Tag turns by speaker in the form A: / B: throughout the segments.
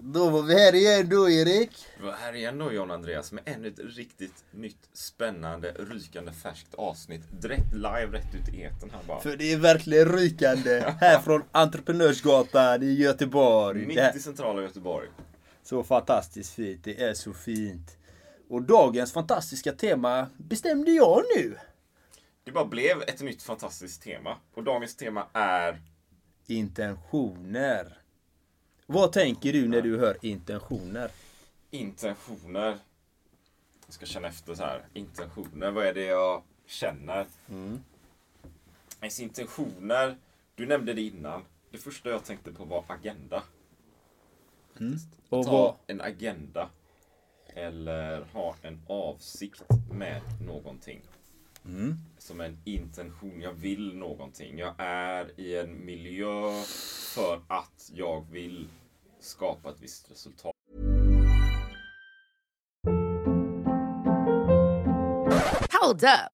A: Då var vi här igen då Erik.
B: Vi var här igen då John Andreas med ännu ett riktigt nytt, spännande, rykande färskt avsnitt. Direkt live, rätt ut i etern här bara.
A: För det är verkligen rykande. här från Entreprenörsgatan i Göteborg.
B: Mitt i centrala Göteborg.
A: Så fantastiskt fint. Det är så fint. Och dagens fantastiska tema bestämde jag nu.
B: Det bara blev ett nytt fantastiskt tema. Och dagens tema är
A: Intentioner. Vad tänker du när du hör intentioner?
B: intentioner. Jag ska känna efter så här. Intentioner, vad är det jag känner? Ens intentioner, du nämnde det innan. Det första jag tänkte på var agenda.
A: Och
B: Ta
A: vad,
B: en agenda. Eller ha en avsikt med någonting. Som en intention. Jag vill någonting. Jag är i en miljö för att jag vill skapa ett visst resultat.
C: Hold up.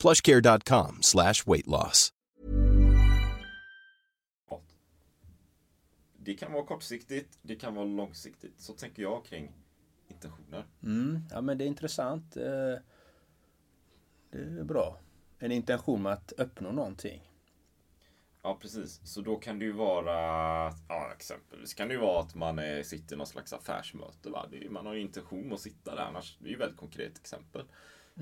D: plushcare.com slash weight loss.
B: Det kan vara kortsiktigt, det kan vara långsiktigt. Så tänker jag kring intentioner.
A: Mm, ja men det är intressant. Eh, Det är bra. En intention med att uppnå någonting.
B: Ja, precis. Så då kan det ju vara, ja, exempelvis kan det ju vara att man är, sitter i någon slags affärsmöte. Va? Det är, ju- man har ju intention att sitta där, annars, det är ju ett väldigt konkret exempel.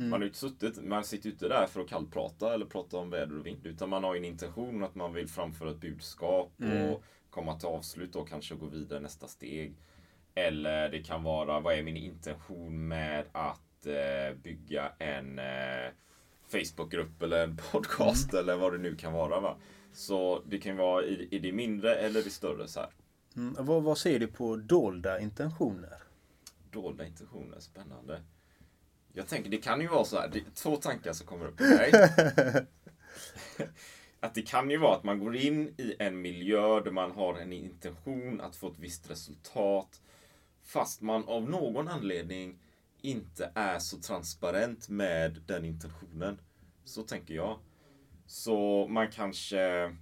B: Man har ju inte suttit, man sitter ju inte där för att kallprata eller prata om väder och vind. Utan man har en intention att man vill framföra ett budskap och komma till avslut och kanske gå vidare nästa steg. Eller det kan vara, vad är min intention med att eh, bygga en eh, Facebookgrupp eller en podcast eller vad det nu kan vara. Va? Så det kan vara i, i det mindre eller det större så här.
A: Mm, vad, vad ser du på dolda intentioner?
B: Dolda intentioner, spännande. Jag tänker, det kan ju vara så här, det två tankar som kommer upp i mig. att det kan ju vara att man går in i en miljö där man har en intention att få ett visst resultat. Fast man av någon anledning inte är så transparent med den intentionen. Så tänker jag. Så man kanske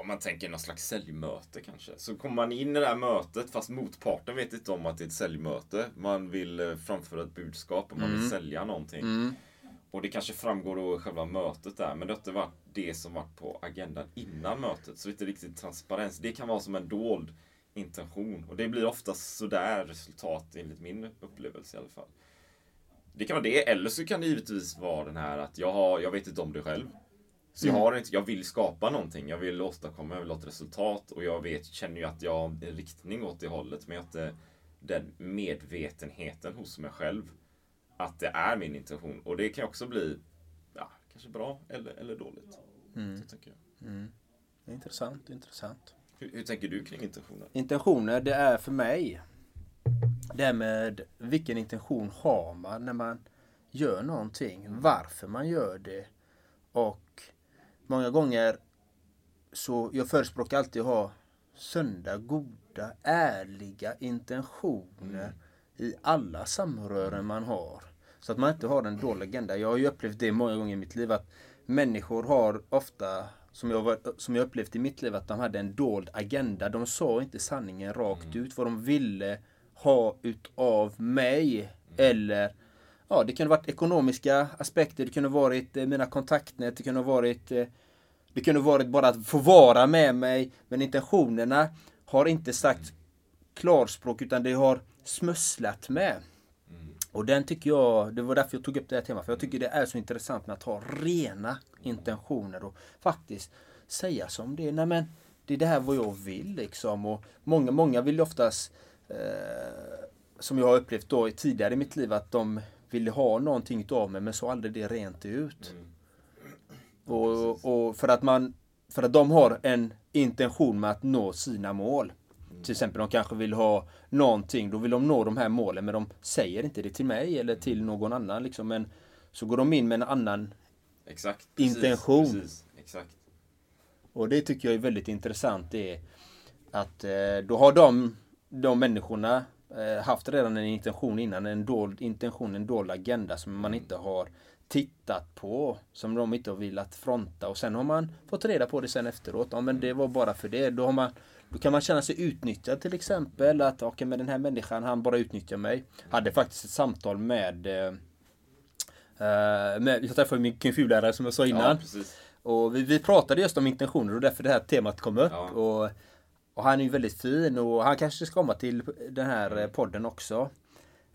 B: om man tänker någon slags säljmöte kanske. Så kommer man in i det här mötet fast motparten vet inte om att det är ett säljmöte. Man vill eh, framföra ett budskap och man vill sälja någonting. Och det kanske framgår då i själva mötet där. Men det har inte varit det som varit på agendan innan mötet. Så det är inte riktigt transparens. Det kan vara som en dold intention. Och det blir oftast sådär resultat enligt min upplevelse i alla fall. Det kan vara det, eller så kan det givetvis vara den här att jag, har, jag vet inte om det själv. Så jag, har inte, jag vill skapa någonting, jag vill åstadkomma, jag vill ha ett resultat och jag vet, känner ju att jag har en riktning åt det hållet men jag har inte den medvetenheten hos mig själv att det är min intention. Och det kan också bli ja, kanske bra eller, eller dåligt. Så tänker jag.
A: Intressant, intressant.
B: Hur, hur tänker du kring intentioner?
A: Intentioner, det är för mig det är med vilken intention har man när man gör någonting. Varför man gör det. Och många gånger så jag förespråkar alltid att ha sunda, goda, ärliga intentioner i alla samrören man har. Så att man inte har en dålig agenda. Jag har ju upplevt det många gånger i mitt liv att människor har ofta, som jag, var, som jag upplevt i mitt liv, att de hade en dold agenda. De sa inte sanningen rakt ut, vad de ville ha utav mig. Eller Ja, det kunde varit ekonomiska aspekter, det kunde varit eh, mina kontaktnät, det kunde varit eh, Det kunde varit bara att få vara med mig. Men intentionerna har inte sagt klarspråk utan det har smusslat med. Och den tycker jag, det var därför jag tog upp det här temat. För jag tycker det är så intressant med att ha rena intentioner och faktiskt säga som det är. Nej men, det är det här vad jag vill liksom. Och många, många vill ju oftast, eh, som jag har upplevt då tidigare i mitt liv, att de ville ha någonting av mig men så aldrig det rent ut. Och, och för att man, för att de har en intention med att nå sina mål. Till exempel de kanske vill ha någonting, då vill de nå de här målen men de säger inte det till mig eller till någon annan liksom. Men så går de in med en annan
B: Exakt.
A: Intention.
B: Precis, exakt.
A: Och det tycker jag är väldigt intressant. Det är att eh, då har de, de människorna haft redan en intention innan. En dold intention, en dold agenda som man inte har tittat på. Som de inte har velat fronta. Och sen har man fått reda på det sen efteråt. Ja men det var bara för det. Då, har man, då kan man känna sig utnyttjad till exempel. Att okej men den här människan han bara utnyttjar mig. Hade faktiskt ett samtal med eh, eh, med, jag träffade min kung som jag sa innan.
B: Ja.
A: Och vi, vi pratade just om intentioner och därför det här temat kom upp.
B: Ja.
A: Och, och han är ju väldigt fin och han kanske ska komma till den här eh, podden också.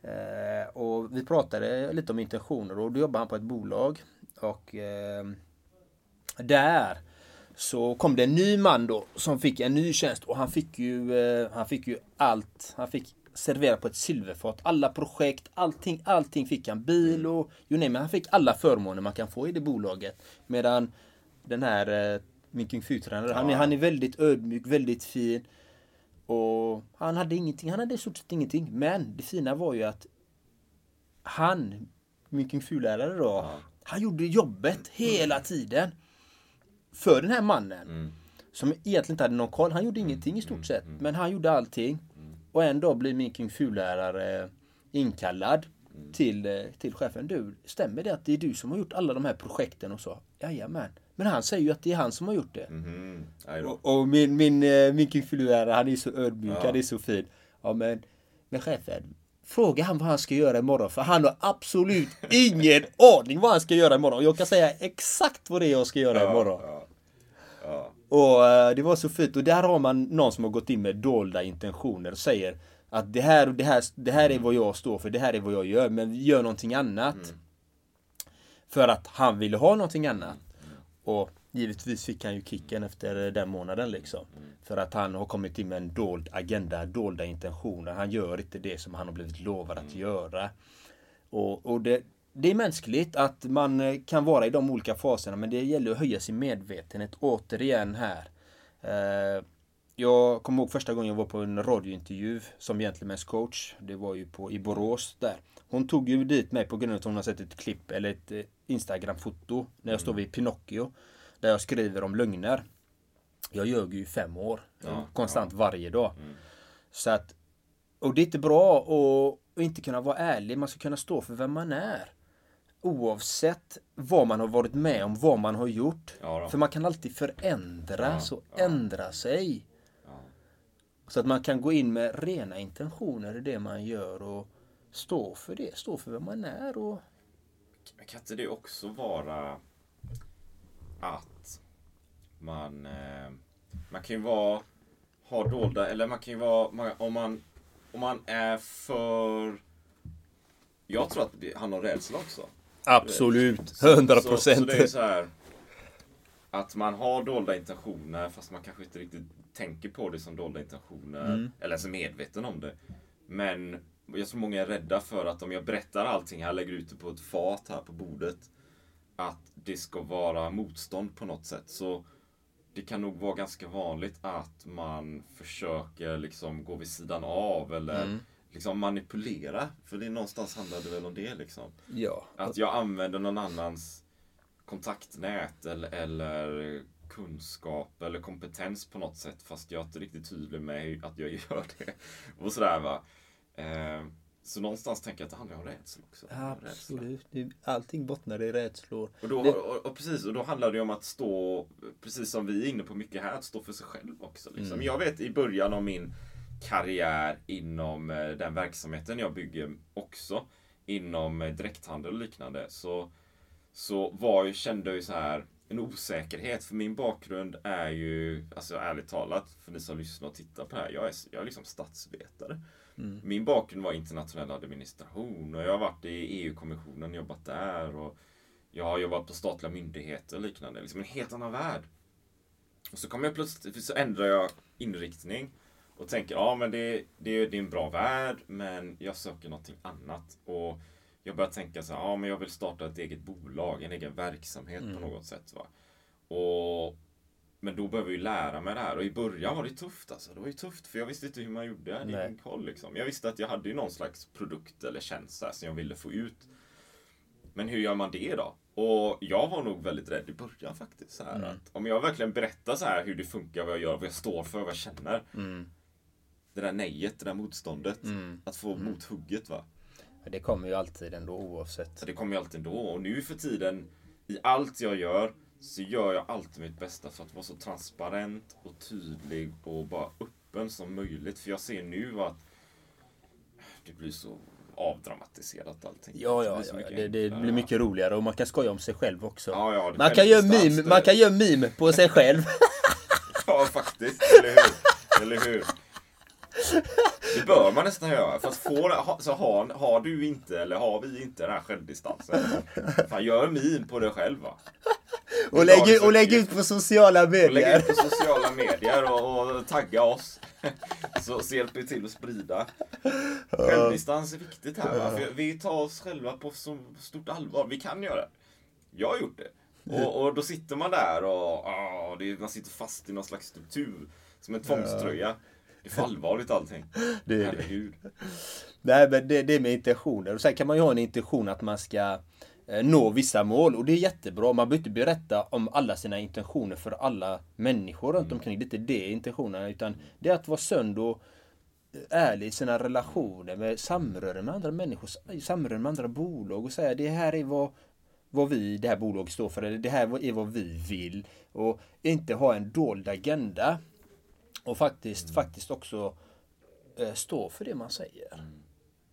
A: Eh, och vi pratade lite om intentioner och då jobbar han på ett bolag. Och eh, där så kom det en ny man då som fick en ny tjänst och han fick ju, eh, han fick ju allt. Han fick servera på ett silverfat. Alla projekt, allting, allting fick han. Bil och you name it. Han fick alla förmåner man kan få i det bolaget. Medan den här eh, min Kung Fu-tränare, han, är- han är väldigt ödmjuk, väldigt fin. Och han hade ingenting, han hade i stort sett ingenting. Men det fina var ju att han, min Kung Fu-lärare då, han gjorde jobbet hela tiden. För den här mannen. Som egentligen inte hade någon koll. Han gjorde ingenting i stort sett. Men han gjorde allting. Och en dag blir min Kung Fu-lärare inkallad till, eh, till chefen. Du, stämmer det att det är du som har gjort alla de här projekten och så? Jajamän. Men han säger ju att det är han som har gjort det.
B: Aj då.
A: Och, och min, min, eh, min Kung Fu-lärare, han är så ödmjuk,
B: Ja.
A: han är så fin. Ja men, men chefen, fråga han vad han ska göra imorgon. För han har absolut ingen aning vad han ska göra imorgon. Och jag kan säga exakt vad det är jag ska göra imorgon.
B: Ja, ja.
A: Och eh, det var så fint. Och där har man någon som har gått in med dolda intentioner och säger att det här, det här, det här är vad jag står för, det här är vad jag gör. Men gör någonting annat. För att han ville ha någonting annat. Och givetvis fick han ju kicken efter den månaden liksom. För att han har kommit in med en dold agenda, dolda intentioner. Han gör inte det som han har blivit lovad att göra. Och, och det, det är mänskligt att man eh, kan vara i de olika faserna men det gäller att höja sin medvetenhet återigen här. Eh, jag kommer ihåg första gången jag var på en radiointervju som Gentlemen's coach. Det var ju på, i Borås där. Hon tog ju dit mig på grund av att hon har sett ett klipp eller ett eh, Instagram-foto när jag står vid Pinocchio. Där jag skriver om lögner. Jag ljög ju i fem år. konstant varje dag. Så att och det är inte bra att inte kunna vara ärlig. Man ska kunna stå för vem man är. Oavsett vad man har varit med om, vad man har gjort.
B: Ja
A: för man kan alltid förändras och ändra sig. Så att man kan gå in med rena intentioner i det man gör och stå för det. Stå för vem man är. Och...
B: Men kan inte det också vara att man, eh, man kan ju vara, ha dolda, eller man kan ju vara, om, man, om man är för... Jag tror att det- han har rädsla också.
A: Absolut, 100
B: Så, så
A: procent.
B: det är så här att man har dolda intentioner fast man kanske inte riktigt tänker på det som dolda intentioner.
A: Mm.
B: Eller är medveten om det. Men jag tror många är rädda för att om jag berättar allting här, lägger ut det på ett fat här på bordet. Att det ska vara motstånd på något sätt. Så det kan nog vara ganska vanligt att man försöker liksom gå vid sidan av eller
A: Mm.
B: liksom manipulera. För det är någonstans handlar det väl om det liksom.
A: Ja.
B: Att jag använder någon annans kontaktnät eller, eller kunskap eller kompetens på något sätt fast jag är inte riktigt tydlig med att jag gör det. Och sådär va. Eh, så någonstans tänker jag att det handlar om rädsla också. Rädsla.
A: Absolut. Det- Allting bottnar i rädslor.
B: Och då, och, och precis, och då handlar det ju om att stå, precis som vi är inne på mycket här, att stå för sig själv också. Liksom.
A: Mm.
B: Jag vet i början av min karriär inom eh, den verksamheten jag bygger också, inom eh, direkthandel och liknande, så, så var ju, kände jag ju så här en osäkerhet. För min bakgrund är ju, alltså ärligt talat, för ni som lyssnar och tittar på det här, jag är, jag är liksom statsvetare. Min bakgrund var internationell administration och jag har varit i EU-kommissionen, jobbat där och jag har jobbat på statliga myndigheter och liknande. Liksom en helt annan värld. Och så kommer jag plötsligt, så ändrar jag inriktning och tänker, ja men det, det, det är en bra värld, men jag söker någonting annat. Och jag börjar tänka så här, ja men jag vill starta ett eget bolag, en egen verksamhet på något sätt. Va? Och, men då behöver jag ju lära mig det här. Och i början var det tufft alltså. Det var ju tufft för jag visste inte hur man gjorde.
A: Nej.
B: ingen koll liksom. Jag visste att jag hade ju någon slags produkt eller tjänst som jag ville få ut. Men hur gör man det då? Och jag var nog väldigt rädd i början faktiskt. Så här, att om jag verkligen berättar så här hur det funkar, vad jag gör, vad jag står för, vad jag känner. Det där nejet, det där motståndet. Att få mothugget va.
A: Det kommer ju alltid ändå oavsett.
B: Det kommer ju alltid ändå. Och nu för tiden, i allt jag gör, så gör jag alltid mitt bästa för att vara så transparent och tydlig och bara öppen som möjligt. För jag ser nu att det blir så avdramatiserat allting.
A: Ja,
B: Det
A: ja,
B: blir så
A: ja.
B: mycket
A: Det, det blir mycket roligare och man kan skoja om sig själv också.
B: Ja, ja, det
A: man, kan göra meme, man kan göra meme på sig själv.
B: Ja, faktiskt. Eller hur? Eller hur? Det bör man nästan göra. För att få det, ha- så har, har du inte, eller har vi inte den här självdistansen. Fan, gör en meme på dig själv va.
A: Och, lägg, och lägg ut på sociala
B: Och lägg
A: medier.
B: ut på sociala medier och, och tagga oss. Så, så hjälper vi till att sprida. Självdistans är viktigt här va. För vi tar oss själva på så stort allvar. Vi kan göra det. Jag har gjort det. Och, och då sitter man där och ah, det, man sitter fast i någon slags struktur. Som en tvångströja. Det är för allvarligt allting.
A: Det är det.
B: Herregud.
A: Nej men det, det är med intentioner. Och sen kan man ju ha en intention att man ska nå vissa mål. Och det är jättebra. Man behöver inte berätta om alla sina intentioner för alla människor runt omkring. Det är inte det intentionerna. Utan det är att vara sund och eh, ärlig i sina relationer med samröre med andra människor. Samröre med andra bolag. Och säga det här är vad vad vi, det här bolaget står för, eller det här är vad vi vill. Och inte ha en dold agenda. Och faktiskt, faktiskt också eh, stå för det man säger.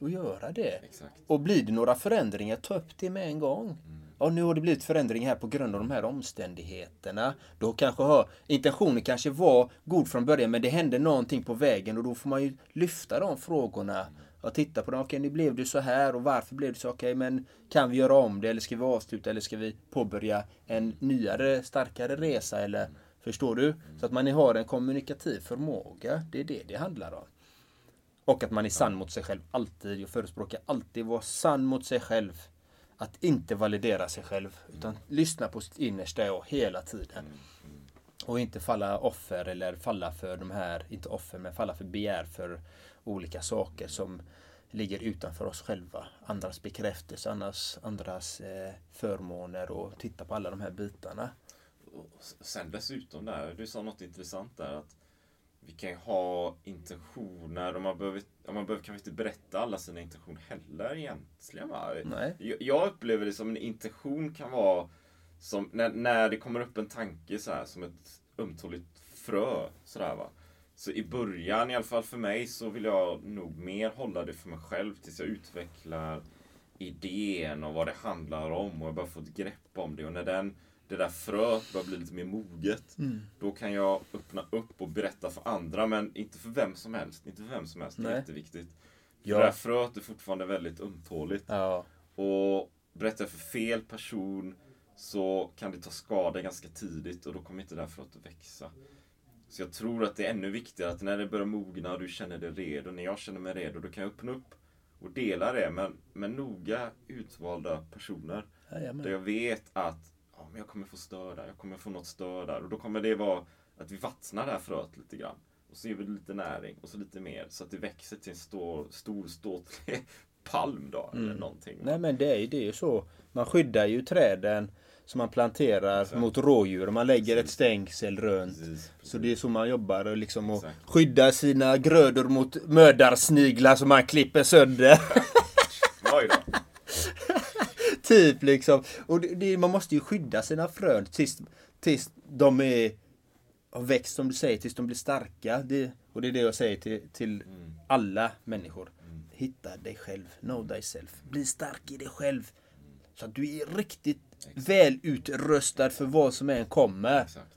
A: Och göra det.
B: Exakt.
A: Och blir det några förändringar, ta upp det med en gång. Ja, nu har det blivit förändring här på grund av de här omständigheterna. Då kanske har, intentionen kanske var god från början men det hände någonting på vägen och då får man ju lyfta de frågorna. Och titta på dem, okej nu blev det så här och varför blev det så? Okej men kan vi göra om det eller ska vi avsluta eller ska vi påbörja en nyare, starkare resa eller Förstår du? Så att man har en kommunikativ förmåga. Det är det det handlar om. Och att man är sann mot sig själv alltid. Jag förespråkar alltid vara sann mot sig själv. Att inte validera sig själv. Utan lyssna på sitt innersta jag hela tiden. Och inte falla offer eller falla för de här, inte offer, men falla för begär för olika saker som ligger utanför oss själva. Andras bekräftelse, andras, andras eh, förmåner och titta på alla de här bitarna.
B: Och sen dessutom där, du sa något intressant där att vi kan ju ha intentioner och man behöver, man behöver kanske inte berätta alla sina intentioner heller egentligen. Va?
A: Nej.
B: Jag, jag upplever det som en intention kan vara som när, när det kommer upp en tanke så här som ett ömtåligt frö. Sådär, va? Så i början, i alla fall för mig, så vill jag nog mer hålla det för mig själv tills jag utvecklar idén och vad det handlar om och jag börjar få ett grepp om det. Och när den, det där fröet börjar bli lite mer moget, då kan jag öppna upp och berätta för andra, men inte för vem som helst. Inte för vem som helst, det är
A: Nej.
B: jätteviktigt.
A: Ja.
B: det där fröet är fortfarande väldigt ömtåligt.
A: Ja.
B: Och berättar jag för fel person så kan det ta skada ganska tidigt och då kommer inte det här fröet att växa. Så jag tror att det är ännu viktigare att när det börjar mogna och du känner dig redo, när jag känner mig redo, då kan jag öppna upp och dela det med, med noga utvalda personer.
A: Jajamän.
B: Där jag vet att men jag kommer få stör där, jag kommer få något stör där. Och då kommer det vara att vi vattnar det här fröet lite grann. Och så ger vi lite näring och så lite mer så att det växer till en stor, stor ståtlig palm då. Eller någonting.
A: Nej men det är ju det är ju så. Man skyddar ju träden som man planterar mot rådjur. Man lägger ett stängsel runt.
B: Precis,
A: Så det är så man jobbar och liksom och
B: Exakt.
A: skyddar sina grödor mot mördarsniglar som man klipper sönder.
B: Oj då.
A: Typ liksom. Och det, det, man måste ju skydda sina frön tills, tills de är har växt som du säger, tills de blir starka. Det, och det är det jag säger till, till alla människor. Hitta dig själv, know thyself. Bli stark i dig själv. Så att du är riktigt väl utrustad för vad som än kommer.
B: Exakt.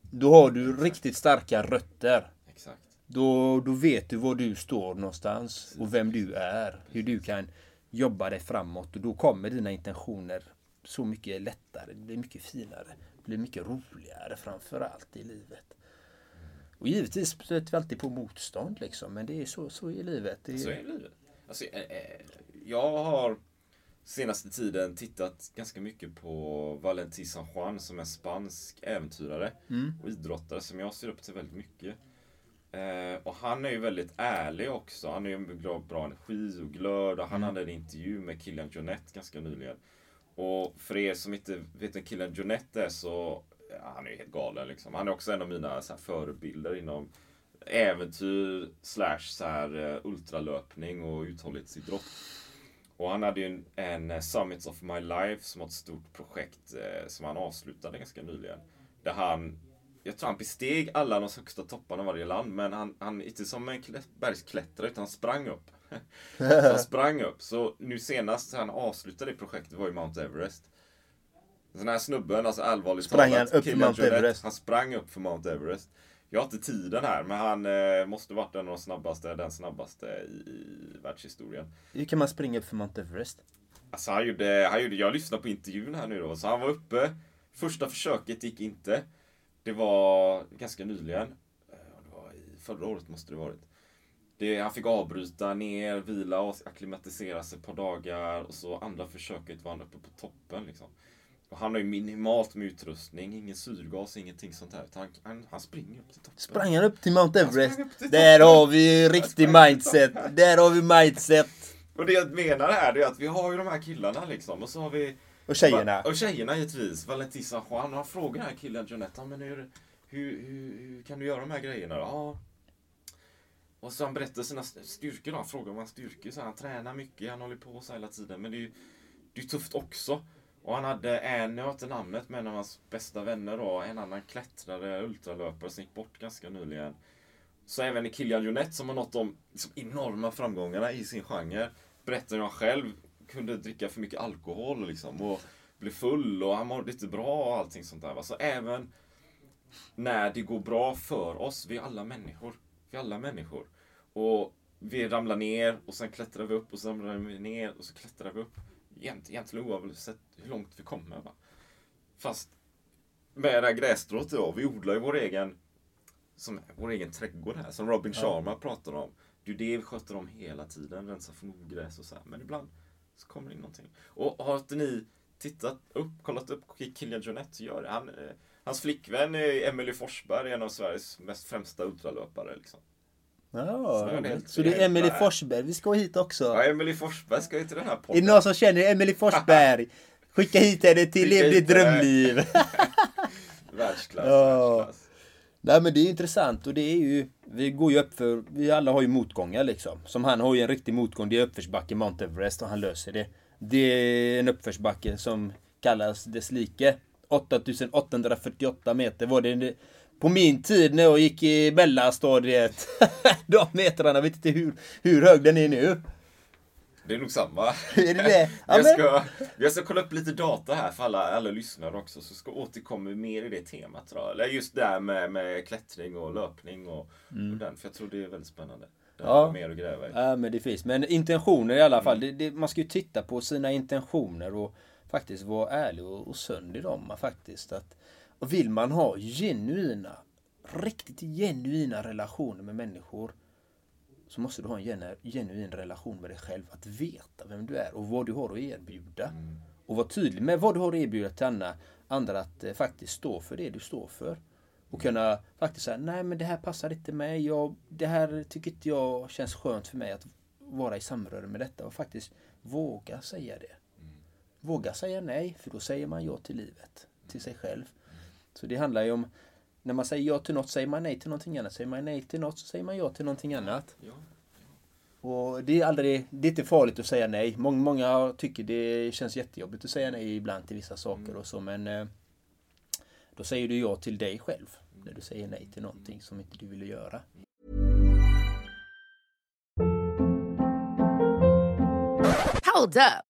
A: Då har du riktigt starka rötter.
B: Exakt.
A: Då, då vet du var du står någonstans och vem du är. Hur du kan jobba dig framåt och då kommer dina intentioner så mycket lättare. Det blir mycket finare. Det blir mycket roligare framför allt i livet. Och givetvis stöter vi alltid på motstånd liksom. Men det är så, så i livet. Det är,
B: Så är livet. Alltså, eh, eh, jag har senaste tiden tittat ganska mycket på Valentin San Juan som är spansk äventyrare och idrottare som jag ser upp till väldigt mycket. Eh, och han är ju väldigt ärlig också. Han är ju med bra, energi och glöd. Och han hade en intervju med Kilian Jonette ganska nyligen. Och för er som inte vet vem Kilian Jonette är så ja, han är ju helt galen liksom. Han är också en av mina så här, förebilder inom äventyr slash så här, eh, ultralöpning och uthållighetsidrott. Och han hade ju en, en eh, Summits of My Life som var ett stort projekt eh, som han avslutade ganska nyligen. Där han, jag tror han besteg alla de högsta topparna i varje land, men han, han inte som en klä- bergsklättrare utan han sprang upp. så han sprang upp. Så nu senast han avslutade det projektet var ju Mount Everest. Den här snubben, alltså allvarligt
A: Sprang han upp för Mount Everest?
B: Han sprang upp för Mount Everest. Jag har inte tiden här, men han eh, måste varit en av de snabbaste, den snabbaste i, i världshistorien.
A: Hur kan man springa upp för Mount Everest?
B: Alltså han gjorde, han gjorde, jag lyssnade på intervjun här nu då, så han var uppe. Första försöket gick inte. Det var ganska nyligen. Eh, Det var i förra året måste det varit. Det, han fick avbryta ner, vila och acklimatisera sig ett par dagar. Och så andra försöket var han uppe på toppen liksom. Och han har ju minimalt med utrustning, ingen syrgas, ingenting sånt här. utan Han, han, han springer upp till toppen.
A: Sprang han upp till Mount Everest?
B: till
A: Där har vi riktig mindset. Där har vi mindset.
B: Och det jag menar här det är att vi har ju de här killarna liksom. Och så har vi
A: och tjejerna.
B: Och tjejerna givetvis. Valentin San Juan. Han frågar den här killen Jonetta, men hur, hur, hur, hur kan du göra de här grejerna då? Ja. Och så han berättar sina styrkor då. Han frågar om hans styrkor. Så han tränar mycket, han håller på så hela tiden. Men det är ju det är tufft också. Och han hade en, jag har inte namnet, men en av hans bästa vänner då. En annan klättrare, ultralöpare som gick bort ganska nyligen. Så även Kilian Jonette som har nått de liksom, enorma framgångarna i sin genre. Berättar han själv kunde dricka för mycket alkohol liksom, och bli full och han mådde inte bra och allting sånt där. Va? Så även när det går bra för oss, vi är alla människor. Vi är alla människor. Och vi ramlar ner och sen klättrar vi upp och sen ramlar vi ner och så klättrar vi upp. Egent, egentligen oavsett hur långt vi kommer. Va? Fast med det här grässtrået då, vi odlar ju vår egen som vår egen trädgård här, som Robin Sharma pratar om. Det är det vi sköter om hela tiden, rensar från ogräs och så här. Men ibland så kommer det in någonting. Och har inte ni tittat upp, kollat upp Kilian så gör det. Han, eh, hans flickvän är Emily Forsberg, en av Sveriges mest främsta ultralöpare. Liksom.
A: Ja,
B: Så det
A: så det är Emily
B: helt-
A: Forsberg. Vi ska hit också.
B: Ja, Emily Forsberg ska ju till den här
A: Är det
B: podden.
A: någon som känner Emily Forsberg? Skicka hit henne till Lev ditt drömliv.
B: Världsklass,
A: Ja.
B: världsklass.
A: Nej men det är intressant och det är ju Vi går ju upp för Vi alla har ju motgångar liksom Som han har ju en riktig motgång Det är uppförsbacke Mount Everest och han löser det Det är en uppförsbacke som kallas dess like 8848 meter var det på min tid när jag gick i mellanstadiet. De metrarna, vet inte hur, hur hög den är nu.
B: Det är nog samma.
A: Är det det? Ja,
B: jag, ska, jag ska kolla upp lite data här för alla, alla lyssnare också, så ska återkomma mer i det temat. Jag. Eller just det här med, med klättring och löpning och, och den, för jag tror det är väldigt spännande.
A: Mm. Ja.
B: mer att gräva i.
A: Ja men det finns. Men intentioner i alla fall. Det, det, man ska ju titta på sina intentioner och faktiskt vara ärlig och, och sund i dem. Faktiskt. Att, och vill man ha genuina, riktigt genuina relationer med människor så måste du ha en genu, genuin relation med dig själv. Att veta vem du är och vad du har att erbjuda. Och vara tydlig med vad du har att erbjuda till Anna. andra att eh, faktiskt stå för det du står för. Och kunna faktiskt säga, nej men det här passar inte mig. Jag, det här tycker inte jag känns skönt för mig att vara i samröre med detta. Och faktiskt våga säga det. Våga säga nej, för då säger man ja till livet. Till sig själv. Så det handlar ju om, när man säger ja till något säger man nej till någonting annat. Säger man nej till något så säger man ja till någonting annat.
B: Ja.
A: Och det är aldrig, det är inte farligt att säga nej. Många, många tycker det känns jättejobbigt att säga nej ibland till vissa saker och så men eh, då säger du ja till dig själv. När du säger nej till någonting som inte du ville göra.
C: Hold up.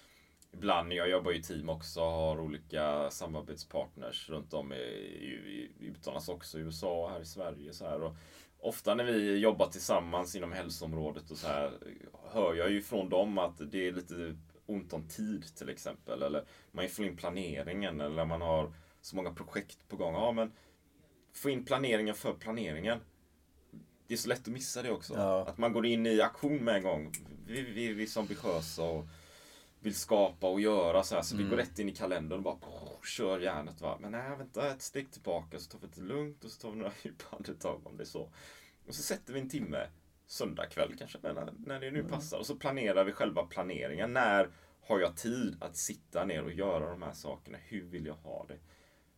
B: Ibland, jag jobbar ju i team också, har olika samarbetspartners runt om i, i, i utomlands också, i USA och här i Sverige. Så här. Och ofta när vi jobbar tillsammans inom hälsoområdet och så här hör jag ju från dem att det är lite ont om tid till exempel. Eller man får in planeringen eller man har så många projekt på gång. Ja, men få in planeringen för planeringen. Det är så lätt att missa det också.
A: Ja.
B: Att man går in i aktion med en gång. Vi, vi, vi är så ambitiösa och vill skapa och göra så här. Så vi går rätt in i kalendern och bara oh, kör järnet. Va? Men nej, vänta ett steg tillbaka så tar vi det lugnt och så tar vi några djupa andetag om det är så. Och så sätter vi en timme söndag kväll kanske, när, när det nu passar. Och så planerar vi själva planeringen. När har jag tid att sitta ner och göra de här sakerna? Hur vill jag ha det?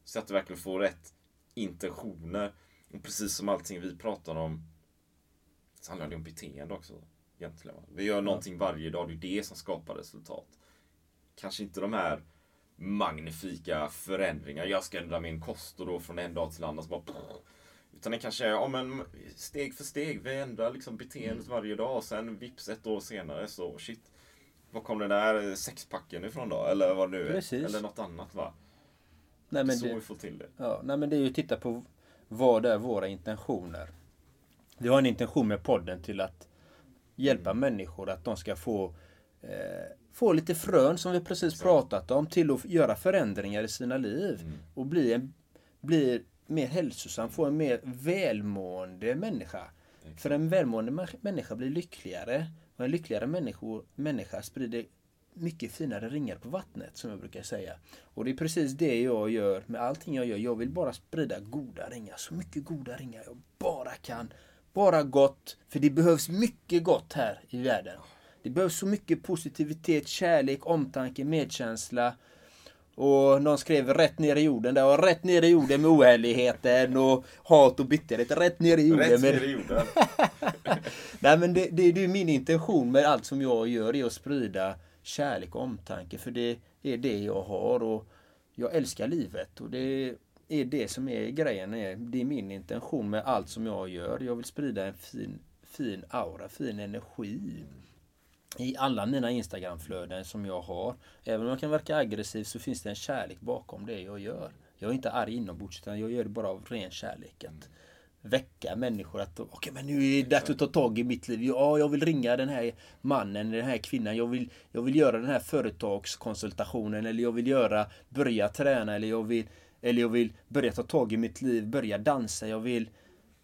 B: Så att du verkligen får rätt intentioner. Och precis som allting vi pratar om så handlar det om beteende också. Egentligen. Vi gör någonting varje dag, det är det som skapar resultat. Kanske inte de här magnifika förändringar. Jag ska ändra min kost och då från en dag till annan så bara utan det kanske är ja, men steg för steg. Vi ändrar liksom beteendet varje dag och sen vips ett år senare så shit. Var kom den där sexpacken ifrån då? Eller vad det nu är.
A: Precis.
B: Eller något annat va?
A: Nej, men
B: så
A: det,
B: vi får till det.
A: Ja, nej men det är ju att titta på vad är våra intentioner. Vi har en intention med podden till att hjälpa människor att de ska få eh, få lite frön som vi precis pratat om till att göra förändringar i sina liv och bli, en, bli mer hälsosam, få en mer välmående människa. För en välmående mä- människa blir lyckligare och en lyckligare människo, människa sprider mycket finare ringar på vattnet som jag brukar säga. Och det är precis det jag gör med allting jag gör. Jag vill bara sprida goda ringar, så mycket goda ringar jag bara kan. Bara gott, för det behövs mycket gott här i världen. Det behövs så mycket positivitet, kärlek, omtanke, medkänsla. Och någon skrev rätt ner i jorden där. Och rätt ner i jorden med oärligheten och hat och bitterhet. Rätt ner i jorden
B: Rätt
A: med...
B: ner i jorden.
A: Nej men det, det, det är min intention med allt som jag gör är att sprida kärlek och omtanke. För det är det jag har och jag älskar livet. Och det är det som är grejen. Det är min intention med allt som jag gör. Jag vill sprida en fin, fin aura, fin energi. I alla mina Instagramflöden som jag har. Även om jag kan verka aggressiv så finns det en kärlek bakom det jag gör. Jag är inte arg inombords utan jag gör det bara av ren kärlek. Att väcka människor att okej men nu är det dags att ta tag i mitt liv. Ja, jag vill ringa den här mannen, den här kvinnan. Jag vill, jag vill göra den här företagskonsultationen eller jag vill göra, börja träna eller jag vill, eller jag vill börja ta tag i mitt liv, börja dansa. Jag vill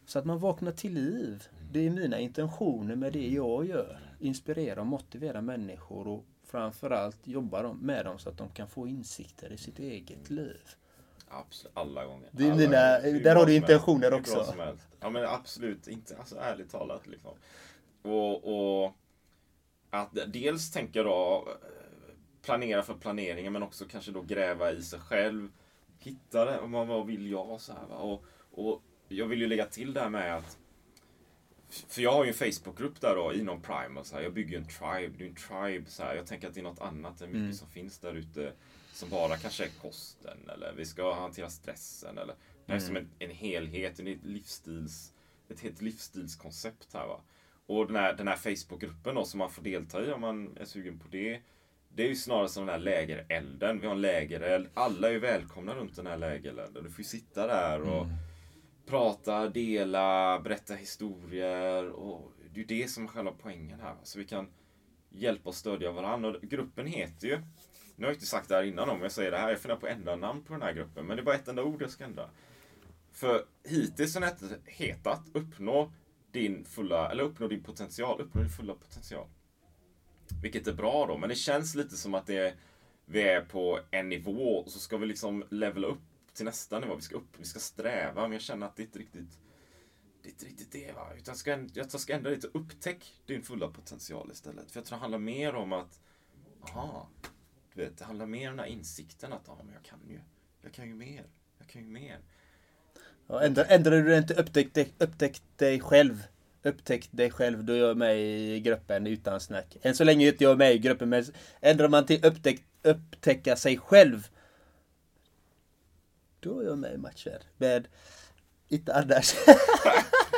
A: så att man vaknar till liv. Det är mina intentioner med det jag gör. Inspirera och motivera människor och framförallt jobba med dem så att de kan få insikter i sitt eget liv.
B: Absolut, alla gånger.
A: Det är mina-
B: gånger.
A: Där har du intentioner också.
B: Ja men absolut inte. Alltså ärligt talat liksom. Och, och att dels tänka då eh, planera för planeringen men också kanske då gräva i sig själv. Hitta det, vad, vad vill jag? Så här, va? Och, och jag vill ju lägga till det här med att för jag har ju en Facebookgrupp där då inom Prime och så här, jag bygger ju en tribe. Det är en tribe så här. Jag tänker att det är något annat än mycket
A: Mm.
B: som finns där ute. Som bara kanske är kosten eller vi ska hantera stressen eller det är som en, en helhet, en livsstils, ett helt livsstilskoncept här va. Och den här, den här Facebookgruppen då som man får delta i om man är sugen på det. Det är ju snarare som den här lägerelden. Vi har en lägereld. Alla är välkomna runt den här lägerelden. Du får ju sitta där och prata, dela, berätta historier. Och det är ju det som är själva poängen här. Så vi kan hjälpa och stödja varandra. Och gruppen heter ju, nu har jag inte sagt det här innan om jag säger det här, jag funderar på att ändra namn på den här gruppen. Men det är bara ett enda ord jag ska ändra. För hittills har den hetat Uppnå din fulla, eller uppnå din potential, uppnå din fulla potential. Vilket är bra då, men det känns lite som att det vi är på en nivå och så ska vi liksom levela upp till nästa nivå. Vi ska upp, vi ska sträva, men jag känner att det inte riktigt det är inte riktigt det va. Utan jag ska, jag ska ändra lite, upptäck din fulla potential istället. För jag tror det handlar mer om att, aha, du vet, det handlar mer om den här insikten att, ja men jag kan ju, jag kan ju mer, jag kan ju mer.
A: Ja, ändrar, ändrar du inte upptäck, dig- upptäck dig själv. Upptäck dig själv, då är jag med i gruppen utan snack. Än så länge är inte jag med i gruppen, men ändrar man till upptäck, upptäcka sig själv. Då är jag med i matcher. Men inte annars.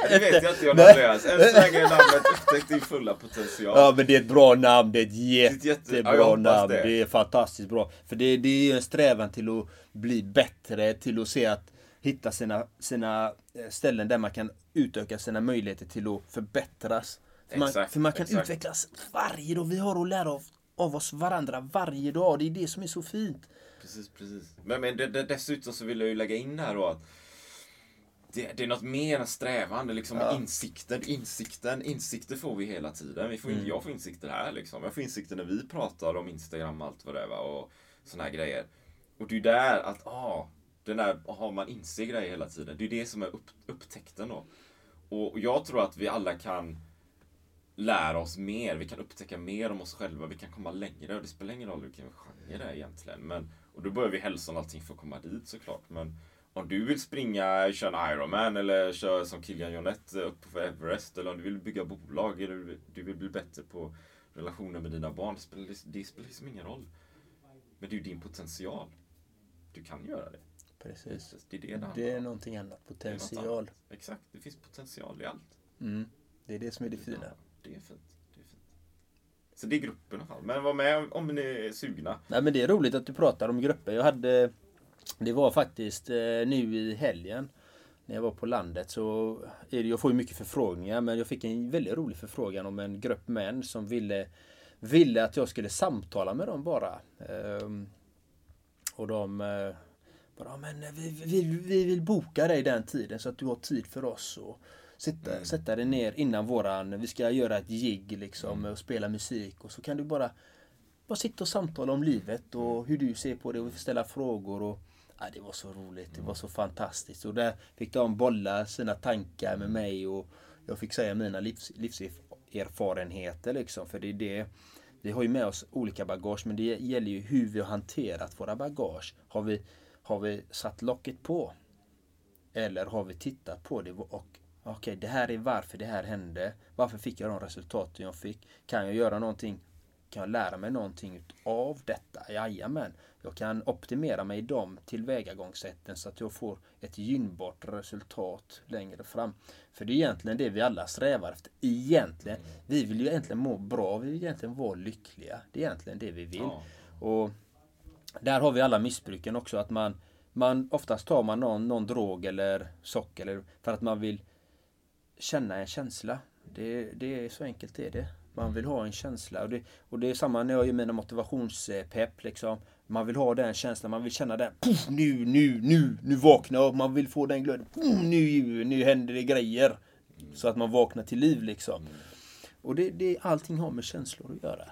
B: Det vet jag inte John. Andreas. Än så länge är namnet Upptäck din fulla potential.
A: Ja men det är ett bra namn, det är ett
B: jätte-
A: jättebra
B: ja,
A: namn.
B: det.
A: Det. är fantastiskt bra. För det, det är ju en strävan till att bli bättre, till att se att hitta sina, sina eh, ställen där man kan utöka sina möjligheter till att förbättras. För man,
B: Exakt,
A: för man kan
B: exakt.
A: utvecklas varje dag. Vi har att lära av, av oss varandra varje dag. Det är det som är så fint.
B: Precis, precis. Men, men dessutom så vill jag ju lägga in här då att det, det är något mer än strävan. Det är liksom insikten, insikten, insikter får vi hela tiden. Vi får,
A: Mm.
B: Jag får insikter här liksom. Jag får insikter när vi pratar om Instagram och allt vad det är va? och såna här grejer. Och det är ju där att, ah, den där, har man inser grejer hela tiden. Det är det som är upp, upptäckten då. Och jag tror att vi alla kan lära oss mer. Vi kan upptäcka mer om oss själva. Vi kan komma längre. Och det spelar ingen roll vilken genre det är egentligen. Men, och då behöver vi hälsan och allting för att komma dit såklart. Men om du vill springa, köra en Ironman eller köra som Kilian Jornet upp för Everest. Eller om du vill bygga bolag. Eller du vill- du vill bli bättre på relationer med dina barn. Det spelar, det spelar liksom ingen roll. Men det är ju din potential. Du kan göra det.
A: Precis.
B: Det är det det
A: är någonting annat.
B: Något
A: Potential.
B: annat. Exakt, det finns potential i allt.
A: Mm. Det är det som är det fina.
B: Ja, det är fint. Det är fint. Så det är gruppen i alla fall. Men var med om, om ni är sugna.
A: Nej men det är roligt att du pratar om grupper. Jag hade Det var faktiskt eh, nu i helgen När jag var på landet så är det, Jag får ju mycket förfrågningar men jag fick en väldigt rolig förfrågan om en grupp män som ville Ville att jag skulle samtala med dem bara. Ehm, och de eh, bara, "Ja, men vi, vi, vi vill boka dig den tiden så att du har tid för oss. Och sitta, sätta dig ner innan våran, vi ska göra ett gig liksom och spela musik och så kan du bara bara sitta och samtala om livet och hur du ser på det och ställa frågor. Och, ja, det var så roligt, det var så fantastiskt. Och där fick de bolla sina tankar med mig och jag fick säga mina livs, livserfarenheter liksom. För det är det, vi har ju med oss olika bagage men det gäller ju hur vi har hanterat våra bagage. Har vi, har vi satt locket på? Eller har vi tittat på det och okej, det här är varför det här hände. Varför fick jag de resultaten jag fick? Kan jag göra någonting? Kan jag lära mig någonting av detta? Jajamän. Jag kan optimera mig i de tillvägagångssätten så att jag får ett gynnbart resultat längre fram. För det är egentligen det vi alla strävar efter. Egentligen. Vi vill ju egentligen må bra. Vi vill egentligen vara lyckliga. Det är egentligen det vi vill.
B: Ja.
A: Och där har vi alla missbruken också. Att man, man oftast tar man någon, någon drog eller socker eller, för att man vill känna en känsla. Det, det är så enkelt är det. Man vill ha en känsla. Och det, och det är samma när jag gör mina motivationspepp. Liksom. Man vill ha den känslan. Man vill känna den. Puff, nu, nu, nu, nu vaknar jag. Man vill få den glöden. Nu, nu händer det grejer. Så att man vaknar till liv liksom. Och det, det, allting har med känslor att göra.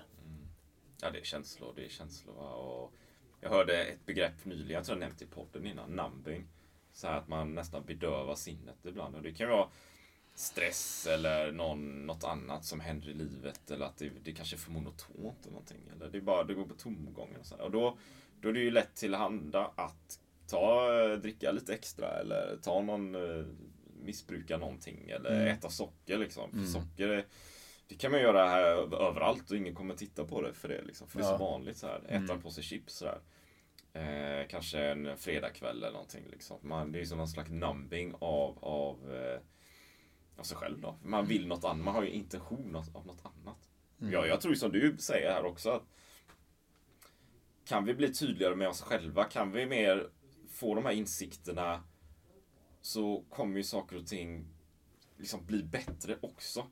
B: Ja, det är känslor. Det är känslor. Och jag hörde ett begrepp nyligen, jag tror jag nämnt i podden innan, numbing. Så här att man nästan bedövar sinnet ibland. Och det kan vara stress eller någon, något annat som händer i livet eller att det, det kanske är för monotont eller någonting. Eller det, är bara, det går på tomgången och så här. Och då, då är det ju lätt tillhanda att ta, dricka lite extra eller ta någon, eh, missbruka någonting eller
A: Mm.
B: äta socker liksom. För socker är, det kan man göra här överallt och ingen kommer titta på det för det liksom. För det är så
A: Ja.
B: vanligt så här. Äta en påse chips så här. Eh, kanske en fredagkväll eller någonting liksom. Man, det är som någon slags numbing av, av, eh, av sig själv då. Man vill något annat, man har ju intention av, något annat. Ja, jag tror ju som du säger här också att kan vi bli tydligare med oss själva, kan vi mer få de här insikterna så kommer ju saker och ting liksom bli bättre också.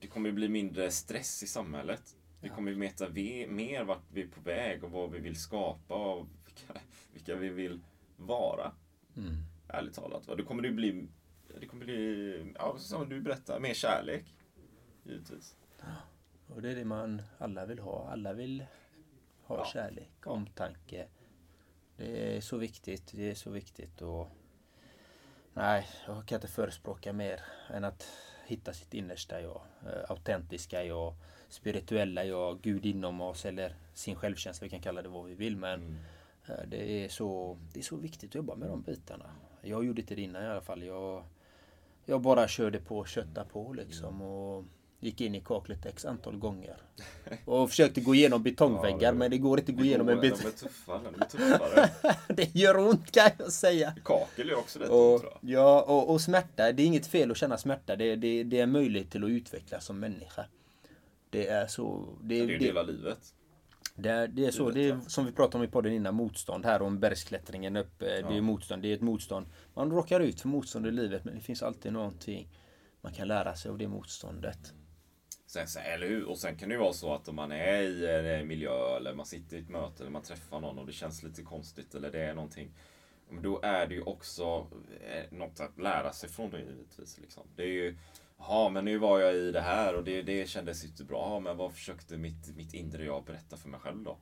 B: Det kommer bli mindre stress i samhället. Vi kommer veta ve- mer vart vi är på väg och vad vi vill skapa och vilka, vilka vi vill vara. Ärligt talat. va. Det kommer det bli, det kommer bli, ja, som du berättar, mer kärlek. Givetvis.
A: Och det är det man alla vill ha. Alla vill ha
B: Ja.
A: kärlek, omtanke. Det är så viktigt. Det är så viktigt. Och Nej, jag kan inte förespråka mer än att hitta sitt innersta jag. eh, Autentiska jag, spirituella jag, Gud inom oss eller sin självkänsla. Vi kan kalla det vad vi vill. Men eh, det, är så, det är så viktigt att jobba med de bitarna. Jag gjorde inte det innan i alla fall. Jag, jag bara körde på och köttade på liksom. Och gick in i kaklet x antal gånger. Och försökte gå igenom betongväggar
B: Ja, det-
A: men det går inte att gå igenom en
B: De är
A: betong.
B: tuffare, de är tuffare.
A: det gör ont kan jag säga.
B: Kakel är också rätt
A: Och,
B: ont tror jag.
A: ja, och, och smärta, det är inget fel att känna smärta. Det, det, det är en möjlighet till att utvecklas som människa. Det är så... Det,
B: Det är ju
A: det,
B: hela livet.
A: det, är, det är så, det är som vi pratade om i podden innan, motstånd här om bergsklättringen upp. Det är
B: Ja.
A: motstånd, det är ett motstånd. Man råkar ut för motstånd i livet men det finns alltid någonting man kan lära sig av det motståndet.
B: Sen, sen, eller hur? Och sen kan det ju vara så att om man är i en miljö eller man sitter i ett möte eller man träffar någon och det känns lite konstigt eller det är någonting. Då är det ju också eh, något att lära sig från det givetvis. Liksom. Det är ju, ja men nu var jag i det här och det, det kändes inte bra. Ja, Men vad försökte mitt, mitt inre jag berätta för mig själv då?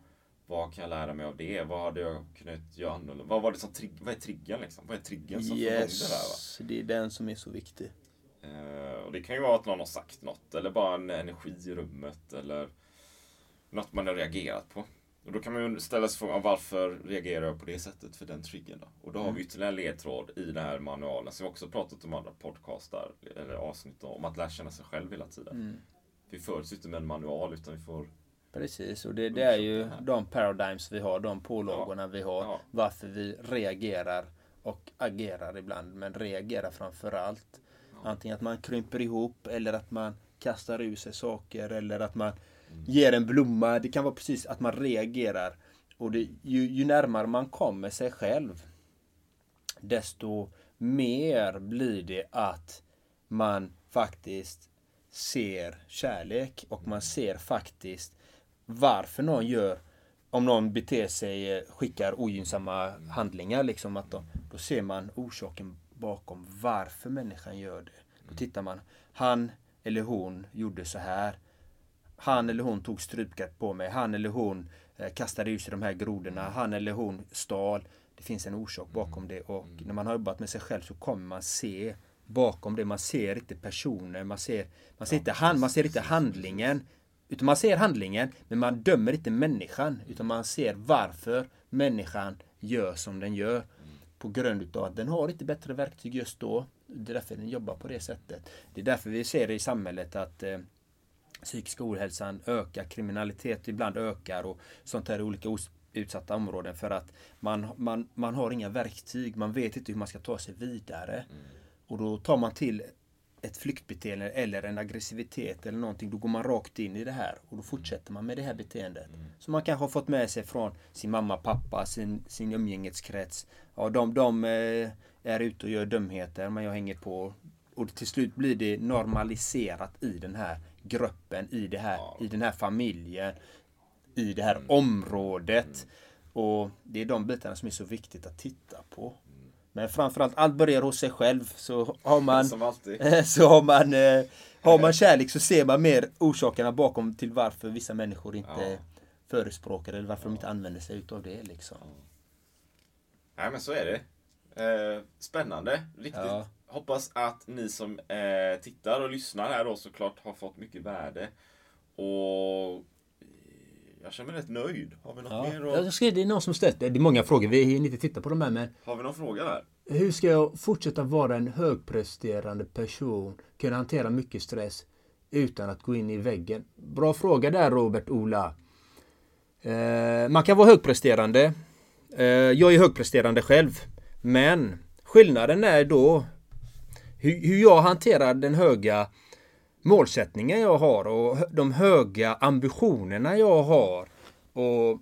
B: Vad kan jag lära mig av det? Vad hade jag kunnat göra annorlunda? Vad var det som trigg, vad är triggern liksom? Vad är triggern som yes, det där? Va?
A: Det är den som är så viktig.
B: Eh, och det kan ju vara att någon har sagt något eller bara en energi i rummet eller något man har reagerat på. Och då kan man ju ställa sig frågan varför reagerar jag på det sättet för den triggern då? Och då har vi ytterligare en ledtråd i den här manualen som vi också pratat om andra podcastar eller avsnitt om att lära känna sig själv hela tiden. Vi föds ju inte med en manual utan vi får
A: Precis, och det, det är ju de paradigms vi har, de pålagorna vi har.
B: Ja.
A: Varför vi reagerar och agerar ibland. Men reagerar framför allt. Antingen att man krymper ihop eller att man kastar ur sig saker eller att man ger en blomma. Det kan vara precis att man reagerar. Och det, ju, ju närmare man kommer sig själv desto mer blir det att man faktiskt ser kärlek och man ser faktiskt varför någon gör om någon beter sig, eh, skickar ogynnsamma handlingar liksom att då, då ser man orsaken bakom varför människan gör det. Då tittar man, han eller hon gjorde så här. Han eller hon tog strypgrepp på mig. Han eller hon eh, kastade ur sig de här grodorna. Han eller hon stal. Det finns en orsak bakom det och när man har jobbat med sig själv så kommer man se bakom det. Man ser inte personer, man ser, man ser, inte, hand, man ser inte handlingen. Utan man ser handlingen, men man dömer inte människan. Utan man ser varför människan gör som den gör. På grund utav att den har inte bättre verktyg just då. Det är därför den jobbar på det sättet. Det är därför vi ser i samhället att eh, psykiska ohälsan ökar, kriminalitet ibland ökar och sånt här i olika utsatta områden för att man, man, man har inga verktyg, man vet inte hur man ska ta sig vidare. Och då tar man till ett flyktbeteende eller en aggressivitet eller någonting, då går man rakt in i det här och då fortsätter man med det här beteendet. Som man kanske har fått med sig från sin mamma, pappa, sin, sin umgängeskrets. Ja, de, de eh, är ute och gör dumheter, men jag hänger på. Och till slut blir det normaliserat i den här gruppen, i, det här, i den här familjen, i det här området. Och det är de bitarna som är så viktigt att titta på. Men framförallt, allt börjar hos sig själv. Så har man,
B: Som alltid.
A: så har man, eh, har man kärlek så ser man mer orsakerna bakom till varför vissa människor inte
B: Ja.
A: förespråkar eller varför de inte använder sig utav det liksom.
B: Nej men så är det. Eh, spännande. Riktigt,
A: Ja.
B: hoppas att ni som eh, tittar och lyssnar här då såklart har fått mycket värde. Och eh, jag känner mig rätt nöjd. Har vi något
A: Ja.
B: mer? att-
A: Jag skrev, det är någon som ställt, det är många frågor, vi hinner inte titta på de här men
B: Har vi någon fråga där?
A: Hur ska jag fortsätta vara en högpresterande person, kunna hantera mycket stress utan att gå in i väggen? Bra fråga där Robert Ola. Eh, man kan vara högpresterande. Eh, jag är högpresterande själv. Men skillnaden är då hur, hur jag hanterar den höga målsättningen jag har och de höga ambitionerna jag har. Och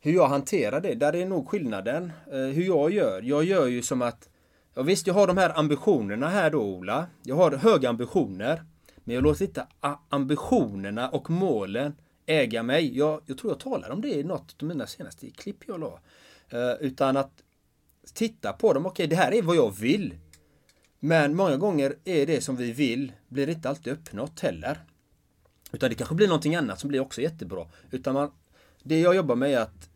A: hur jag hanterar det, där är nog skillnaden. Eh, hur jag gör. Jag gör ju som att Ja, visst, jag har de här ambitionerna här då Ola. Jag har höga ambitioner. Men jag låter inte ambitionerna och målen äga mig. Jag, jag tror jag talar om det i något av mina senaste klipp jag la. Eh, utan att titta på dem. Okej, det här är vad jag vill. Men många gånger är det som vi vill blir inte alltid uppnått heller. Utan det kanske blir någonting annat som blir också jättebra. Utan man, det jag jobbar med är att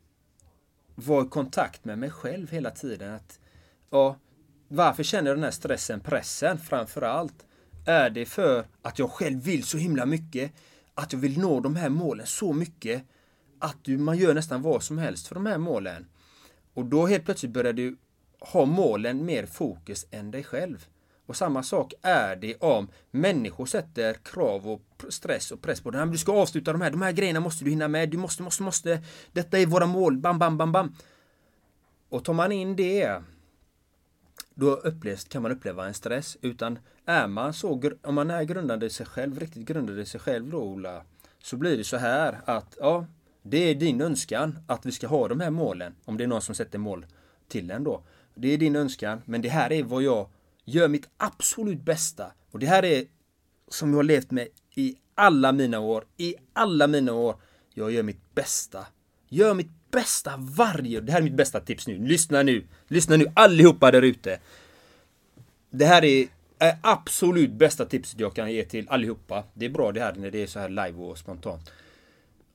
A: vara i kontakt med mig själv hela tiden. Att, ja, varför känner jag den här stressen, pressen framför allt? Är det för att jag själv vill så himla mycket? Att jag vill nå de här målen så mycket? Att du, man gör nästan vad som helst för de här målen. Och då helt plötsligt börjar du ha målen mer fokus än dig själv. Och samma sak är det om människor sätter krav och stress och press på dig. Du ska avsluta de här, de här grejerna måste du hinna med. Du måste, måste, måste. Detta är våra mål. Bam, bam, bam, bam. Och tar man in det då upplevs, kan man uppleva en stress. Utan är man så, om man är grundad i sig själv, riktigt grundad i sig själv då Ola, så blir det så här att ja, det är din önskan att vi ska ha de här målen. Om det är någon som sätter mål till en då. Det är din önskan, men det här är vad jag gör mitt absolut bästa. Och det här är som jag har levt med i alla mina år. I alla mina år. Jag gör mitt bästa. Gör mitt bästa varje... Det här är mitt bästa tips nu. Lyssna nu. Lyssna nu allihopa där ute. Det här är, är absolut bästa tipset jag kan ge till allihopa. Det är bra det här när det är så här live och spontant.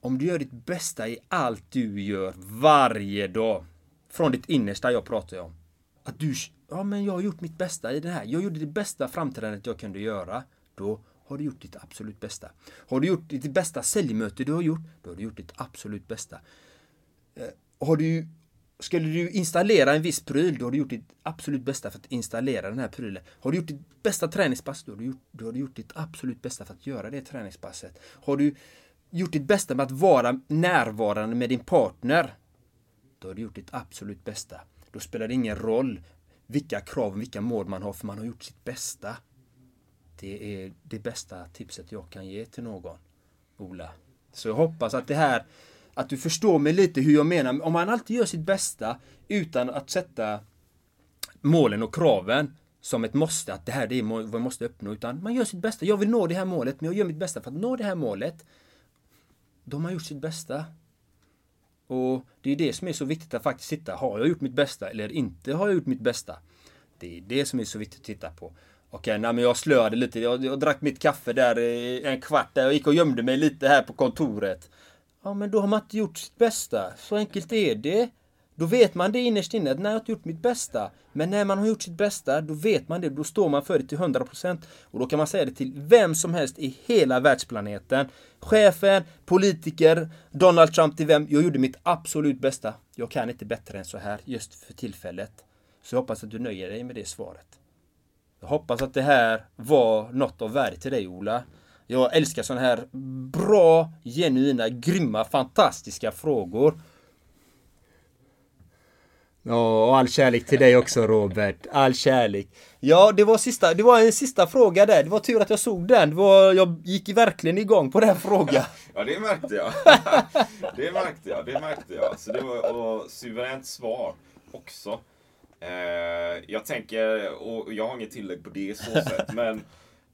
A: Om du gör ditt bästa i allt du gör varje dag. Från ditt innersta jag pratar om. Att du, ja men jag har gjort mitt bästa i det här. Jag gjorde det bästa framträdandet jag kunde göra. Då har du gjort ditt absolut bästa. Har du gjort ditt bästa säljmöte du har gjort, då har du gjort ditt absolut bästa. Eh, har du, skulle du installera en viss pryl, då har du gjort ditt absolut bästa för att installera den här prylen. Har du gjort ditt bästa träningspass, då har du gjort, då har du gjort ditt absolut bästa för att göra det träningspasset. Har du gjort ditt bästa med att vara närvarande med din partner, då har du gjort ditt absolut bästa. Då spelar det ingen roll vilka krav och vilka mål man har, för man har gjort sitt bästa. Det är det bästa tipset jag kan ge till någon, Ola. Så jag hoppas att det här, att du förstår mig lite hur jag menar. Om man alltid gör sitt bästa utan att sätta målen och kraven som ett måste, att det här det är vad jag måste uppnå. Utan man gör sitt bästa. Jag vill nå det här målet, men jag gör mitt bästa för att nå det här målet. Då har man gjort sitt bästa. Och det är det som är så viktigt att faktiskt titta. Har jag gjort mitt bästa eller inte har jag gjort mitt bästa? Det är det som är så viktigt att titta på. Okej, nej men jag slöade lite. Jag, jag drack mitt kaffe där en kvart. Där. Jag gick och gömde mig lite här på kontoret. Ja, men då har man inte gjort sitt bästa. Så enkelt är det. Då vet man det innerst inne, att nej, jag har inte gjort mitt bästa. Men när man har gjort sitt bästa, då vet man det. Då står man för det till 100%. Och då kan man säga det till vem som helst i hela världsplaneten. Chefen, politiker, Donald Trump till vem. Jag gjorde mitt absolut bästa. Jag kan inte bättre än så här, just för tillfället. Så jag hoppas att du nöjer dig med det svaret. Jag hoppas att det här var något av värde till dig Ola. Jag älskar sådana här bra, genuina, grymma, fantastiska frågor. Ja, och all kärlek till dig också Robert. All kärlek. Ja, det var, sista, det var en sista fråga där. Det var tur att jag såg den. Var, jag gick verkligen igång på den frågan.
B: Ja, det märkte jag. det märkte jag, det märkte jag. Så det var och suveränt svar också. Eh, jag tänker, och jag har inget tillägg på det så sätt, men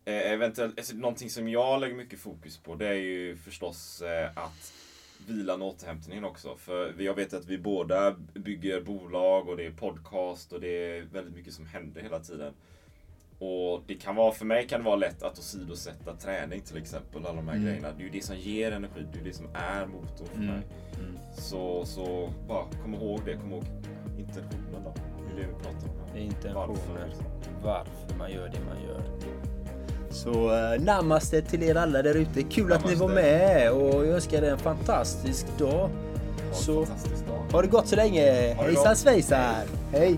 B: eh, eventuellt, alltså, någonting som jag lägger mycket fokus på det är ju förstås eh, att vilan och återhämtningen också. För jag vet att vi båda bygger bolag och det är podcast och det är väldigt mycket som händer hela tiden. Och det kan vara, för mig kan det vara lätt att åsidosätta träning till exempel. Alla de här grejerna. Det är ju det som ger energi. Det är det som är motorn för mig. Så, så bara kom ihåg det. Kom ihåg intentionen då. det vi pratar om.
A: intentioner.
B: Varför?
A: Varför man gör det man gör. Så uh, namaste till er alla där ute. Kul att ni var
B: Namaste.
A: med och jag önskar er en fantastisk dag.
B: Ha
A: Så
B: fantastisk dag.
A: ha det gott så länge. Hejsan
B: gott.
A: svejsar. Hej.